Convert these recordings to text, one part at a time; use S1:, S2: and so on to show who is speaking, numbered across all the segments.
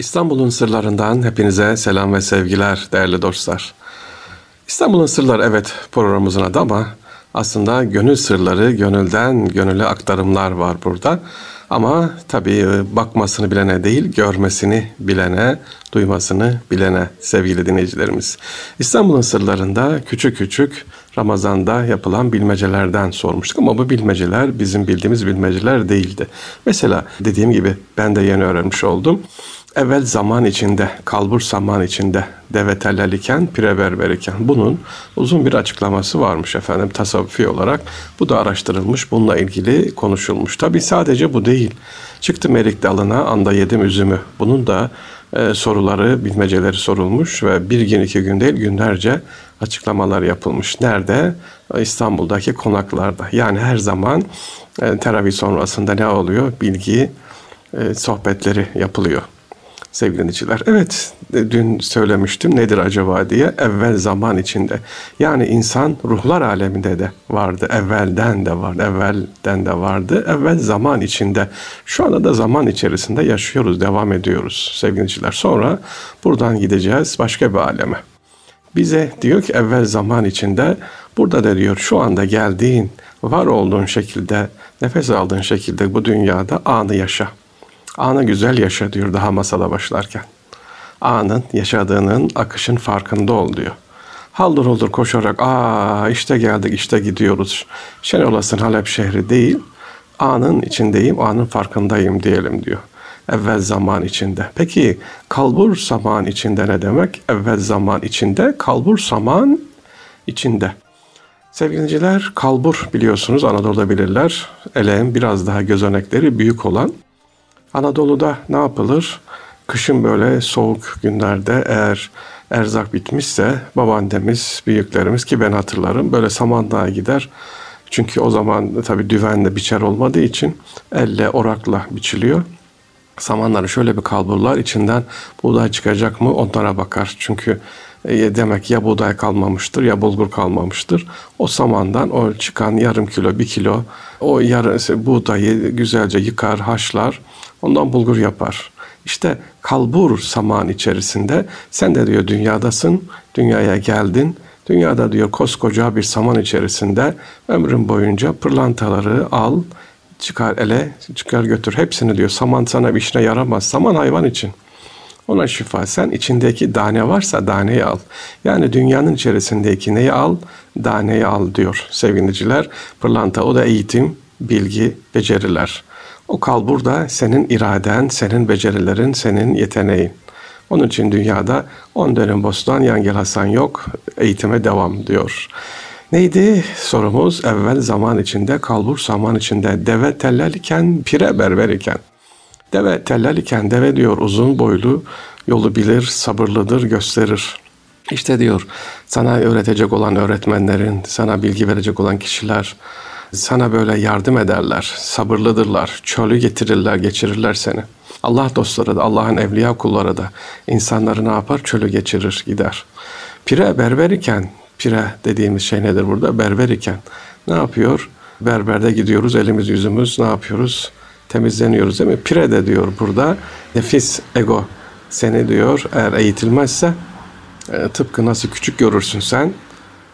S1: İstanbul'un sırlarından hepinize selam ve sevgiler değerli dostlar. İstanbul'un sırları evet programımızın adı ama aslında gönül sırları, gönülden gönüle aktarımlar var burada. Ama tabii e, bakmasını bilene değil, görmesini bilene, duymasını bilene sevgili dinleyicilerimiz. İstanbul'un sırlarında küçük küçük Ramazan'da yapılan bilmecelerden sormuştuk ama bu bilmeceler bizim bildiğimiz bilmeceler değildi. Mesela dediğim gibi ben de yeni öğrenmiş oldum. Evvel zaman içinde, kalbur zaman içinde deve tellel iken, pire berber iken. Bunun uzun bir açıklaması varmış efendim tasavvufi olarak. Bu da araştırılmış, bununla ilgili konuşulmuş. Tabi sadece bu değil. Çıktım erik dalına, anda yedim üzümü. Bunun da e, soruları, bilmeceleri sorulmuş ve bir gün iki gün değil günlerce açıklamalar yapılmış. Nerede? İstanbul'daki konaklarda. Yani her zaman e, teravih sonrasında ne oluyor? Bilgi e, sohbetleri yapılıyor sevgili dinleyiciler. Evet dün söylemiştim nedir acaba diye evvel zaman içinde. Yani insan ruhlar aleminde de vardı. Evvelden de vardı. Evvelden de vardı. Evvel zaman içinde. Şu anda da zaman içerisinde yaşıyoruz. Devam ediyoruz sevgili dinleyiciler. Sonra buradan gideceğiz başka bir aleme. Bize diyor ki evvel zaman içinde burada da diyor şu anda geldiğin var olduğun şekilde nefes aldığın şekilde bu dünyada anı yaşa. Anı güzel yaşa diyor daha masala başlarken. Anın yaşadığının akışın farkında ol diyor. Haldır olur koşarak aa işte geldik işte gidiyoruz. Şen olasın Halep şehri değil. Anın içindeyim, anın farkındayım diyelim diyor. Evvel zaman içinde. Peki kalbur zaman içinde ne demek? Evvel zaman içinde, kalbur zaman içinde. Sevgiliciler kalbur biliyorsunuz Anadolu'da bilirler. Eleğin biraz daha gözenekleri büyük olan Anadolu'da ne yapılır? Kışın böyle soğuk günlerde eğer erzak bitmişse babaannemiz, büyüklerimiz ki ben hatırlarım böyle samanlığa gider. Çünkü o zaman tabii düvenle biçer olmadığı için elle orakla biçiliyor. Samanları şöyle bir kalburlar içinden buğday çıkacak mı onlara bakar. Çünkü e, demek ya buğday kalmamıştır ya bulgur kalmamıştır. O samandan o çıkan yarım kilo bir kilo o yarı buğdayı güzelce yıkar haşlar ondan bulgur yapar. İşte kalbur saman içerisinde sen de diyor dünyadasın dünyaya geldin. Dünyada diyor koskoca bir saman içerisinde ömrün boyunca pırlantaları al, çıkar ele, çıkar götür. Hepsini diyor saman sana bir işine yaramaz. Saman hayvan için. Ona şifa. Sen içindeki dane varsa daneyi al. Yani dünyanın içerisindeki neyi al? Daneyi al diyor sevgiliciler. Pırlanta o da eğitim, bilgi, beceriler. O kal burada senin iraden, senin becerilerin, senin yeteneğin. Onun için dünyada on dönüm bostan yangel Hasan yok, eğitime devam diyor. Neydi sorumuz? Evvel zaman içinde, kalbur zaman içinde, deve tellel iken, pire berber iken. Deve tellal iken deve diyor uzun boylu yolu bilir, sabırlıdır, gösterir. İşte diyor sana öğretecek olan öğretmenlerin, sana bilgi verecek olan kişiler sana böyle yardım ederler, sabırlıdırlar, çölü getirirler, geçirirler seni. Allah dostları da, Allah'ın evliya kulları da insanları ne yapar? Çölü geçirir, gider. Pire berber iken, pire dediğimiz şey nedir burada? Berber iken ne yapıyor? Berberde gidiyoruz, elimiz yüzümüz ne yapıyoruz? Temizleniyoruz değil mi? Pire de diyor burada. Nefis, ego seni diyor eğer eğitilmezse e, tıpkı nasıl küçük görürsün sen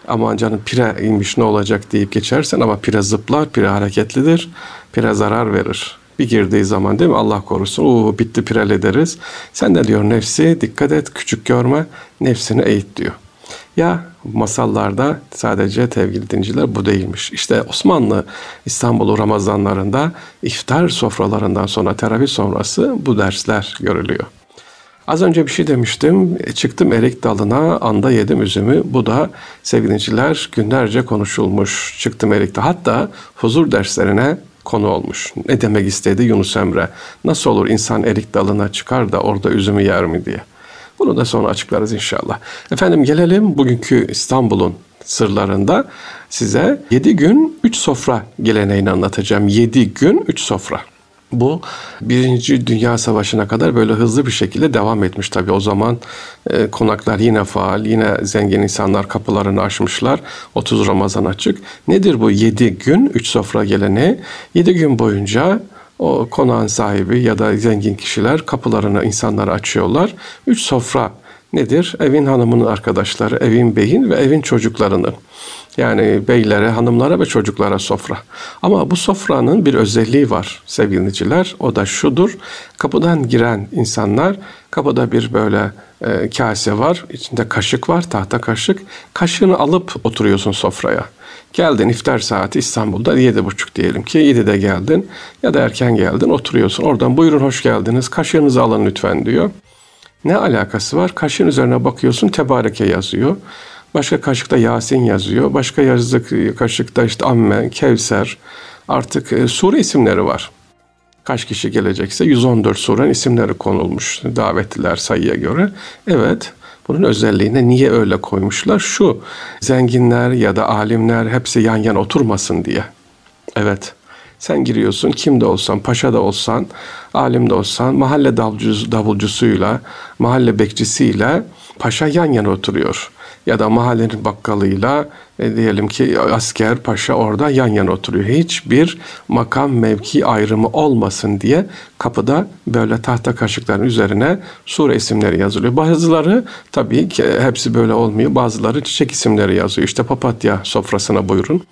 S1: aman canım pire inmiş ne olacak deyip geçersen ama pire zıplar, pire hareketlidir, pire zarar verir. Bir girdiği zaman değil mi Allah korusun o bitti pirel deriz. Sen de diyor nefsi dikkat et küçük görme nefsini eğit diyor. Ya masallarda sadece sevgili dinciler bu değilmiş. İşte Osmanlı İstanbul'u Ramazanlarında iftar sofralarından sonra teravih sonrası bu dersler görülüyor. Az önce bir şey demiştim. E, çıktım erik dalına, anda yedim üzümü. Bu da sevgiliciler günlerce konuşulmuş. Çıktım erikte. Hatta huzur derslerine konu olmuş. Ne demek istedi Yunus Emre? Nasıl olur insan erik dalına çıkar da orada üzümü yer mi diye. Bunu da sonra açıklarız inşallah. Efendim gelelim bugünkü İstanbul'un sırlarında size 7 gün 3 sofra geleneğini anlatacağım. 7 gün 3 sofra. Bu Birinci Dünya Savaşı'na kadar böyle hızlı bir şekilde devam etmiş tabii. O zaman e, konaklar yine faal, yine zengin insanlar kapılarını açmışlar. 30 Ramazan açık. Nedir bu 7 gün 3 sofra geleneği? 7 gün boyunca o konağın sahibi ya da zengin kişiler kapılarını insanlara açıyorlar. Üç sofra nedir? Evin hanımının arkadaşları, evin beyin ve evin çocuklarının. Yani beylere, hanımlara ve çocuklara sofra. Ama bu sofranın bir özelliği var sevgiliciler. O da şudur. Kapıdan giren insanlar kapıda bir böyle e, kase var. içinde kaşık var, tahta kaşık. Kaşığını alıp oturuyorsun sofraya. Geldin iftar saati İstanbul'da yedi buçuk diyelim ki de geldin ya da erken geldin oturuyorsun. Oradan buyurun hoş geldiniz kaşığınızı alın lütfen diyor. Ne alakası var? Kaşığın üzerine bakıyorsun tebareke yazıyor. Başka kaşıkta Yasin yazıyor. Başka yazdık kaşıkta işte Amme, Kevser artık e, sure isimleri var. Kaç kişi gelecekse 114 surenin isimleri konulmuş davetliler sayıya göre. Evet bunun özelliğine niye öyle koymuşlar? Şu zenginler ya da alimler hepsi yan yana oturmasın diye. Evet sen giriyorsun kim de olsan, paşa da olsan, alim de olsan, mahalle davulcusu, davulcusuyla, mahalle bekçisiyle paşa yan yana oturuyor. Ya da mahallenin bakkalıyla e, diyelim ki asker, paşa orada yan yana oturuyor. Hiçbir makam, mevki ayrımı olmasın diye kapıda böyle tahta kaşıkların üzerine sure isimleri yazılıyor. Bazıları tabii ki hepsi böyle olmuyor. Bazıları çiçek isimleri yazıyor. İşte papatya sofrasına buyurun.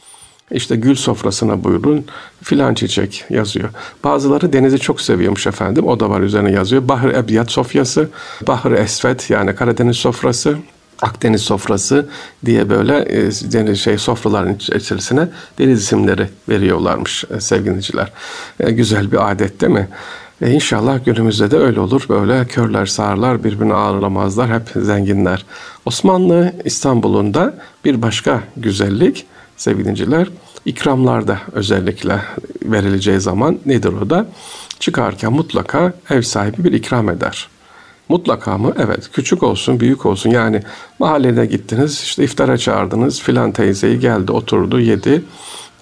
S1: İşte gül sofrasına buyurun filan çiçek yazıyor. Bazıları denizi çok seviyormuş efendim. O da var üzerine yazıyor. Bahır Ebiyat sofyası, Bahır Esvet yani Karadeniz sofrası, Akdeniz sofrası diye böyle e, şey sofraların içerisine deniz isimleri veriyorlarmış e, sevgiliciler. E, güzel bir adet değil mi? E, inşallah günümüzde de öyle olur. Böyle körler sağırlar birbirini ağırlamazlar. Hep zenginler. Osmanlı İstanbul'un da bir başka güzellik sevgiliciler ikramlarda özellikle verileceği zaman nedir o da? Çıkarken mutlaka ev sahibi bir ikram eder. Mutlaka mı? Evet. Küçük olsun, büyük olsun. Yani mahallede gittiniz, işte iftara çağırdınız. Filan teyzeyi geldi, oturdu, yedi.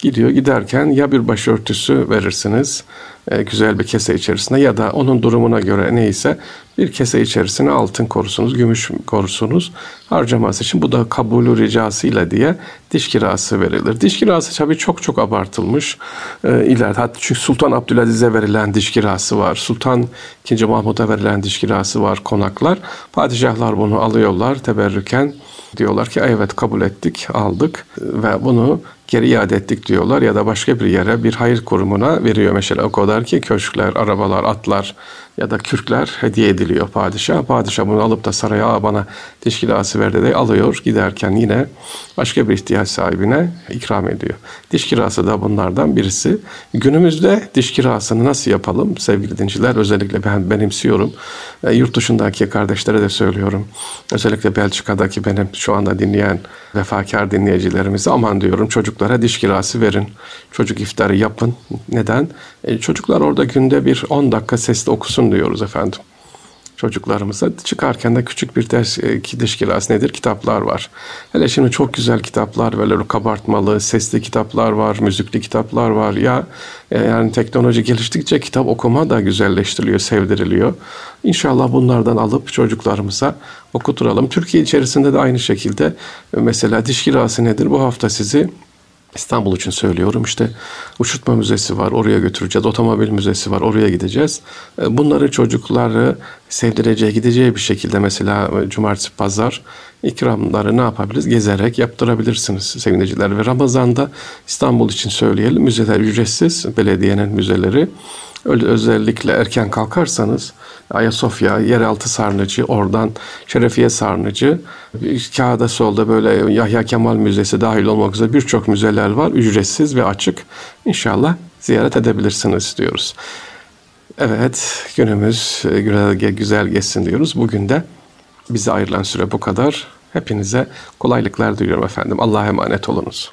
S1: Gidiyor giderken ya bir başörtüsü verirsiniz e, güzel bir kese içerisinde ya da onun durumuna göre neyse bir kese içerisine altın korusunuz, gümüş korusunuz harcaması için bu da kabulü ricasıyla diye diş kirası verilir. Diş kirası tabii çok çok abartılmış e, ileride. Hatta çünkü Sultan Abdülaziz'e verilen diş kirası var. Sultan II. Mahmud'a verilen diş kirası var konaklar. Padişahlar bunu alıyorlar teberrüken diyorlar ki evet kabul ettik, aldık ve bunu geri iade ettik diyorlar ya da başka bir yere bir hayır kurumuna veriyor. Mesela o kadar ki köşkler, arabalar, atlar ya da kürkler hediye ediliyor padişah. Padişah bunu alıp da saraya bana dişkilası verdi de alıyor giderken yine başka bir ihtiyaç sahibine ikram ediyor. Diş kirası da bunlardan birisi. Günümüzde diş kirasını nasıl yapalım sevgili dinciler? Özellikle ben benimsiyorum. E, yurt dışındaki kardeşlere de söylüyorum. Özellikle Belçika'daki benim şu anda dinleyen vefakar dinleyicilerimize aman diyorum çocuklara diş kirası verin. Çocuk iftarı yapın. Neden? E, çocuklar orada günde bir 10 dakika sesli okusun diyoruz efendim çocuklarımıza. Çıkarken de küçük bir ders e, nedir? Kitaplar var. Hele şimdi çok güzel kitaplar böyle kabartmalı, sesli kitaplar var, müzikli kitaplar var. Ya e, yani teknoloji geliştikçe kitap okuma da güzelleştiriliyor, sevdiriliyor. İnşallah bunlardan alıp çocuklarımıza okuturalım. Türkiye içerisinde de aynı şekilde mesela diş kirası nedir? Bu hafta sizi İstanbul için söylüyorum işte uçurtma müzesi var oraya götüreceğiz. Otomobil müzesi var oraya gideceğiz. E, bunları çocukları sevdireceği gideceği bir şekilde mesela e, cumartesi pazar ikramları ne yapabiliriz? Gezerek yaptırabilirsiniz sevgiliciler. Ve Ramazan'da İstanbul için söyleyelim müzeler ücretsiz belediyenin müzeleri. Özellikle erken kalkarsanız Ayasofya, yeraltı sarnıcı, oradan Şerefiye sarnıcı, kağıda solda böyle Yahya Kemal Müzesi dahil olmak üzere birçok müzeler var. Ücretsiz ve açık. İnşallah ziyaret edebilirsiniz diyoruz. Evet, günümüz güzel geçsin diyoruz. Bugün de bize ayrılan süre bu kadar. Hepinize kolaylıklar diliyorum efendim. Allah'a emanet olunuz.